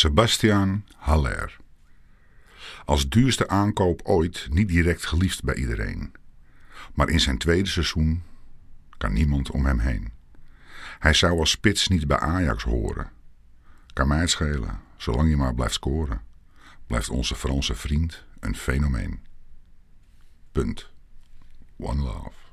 Sebastian Haller. Als duurste aankoop ooit niet direct geliefd bij iedereen. Maar in zijn tweede seizoen kan niemand om hem heen. Hij zou als spits niet bij Ajax horen. Kan mij het schelen, zolang je maar blijft scoren. Blijft onze Franse vriend een fenomeen. Punt. One love.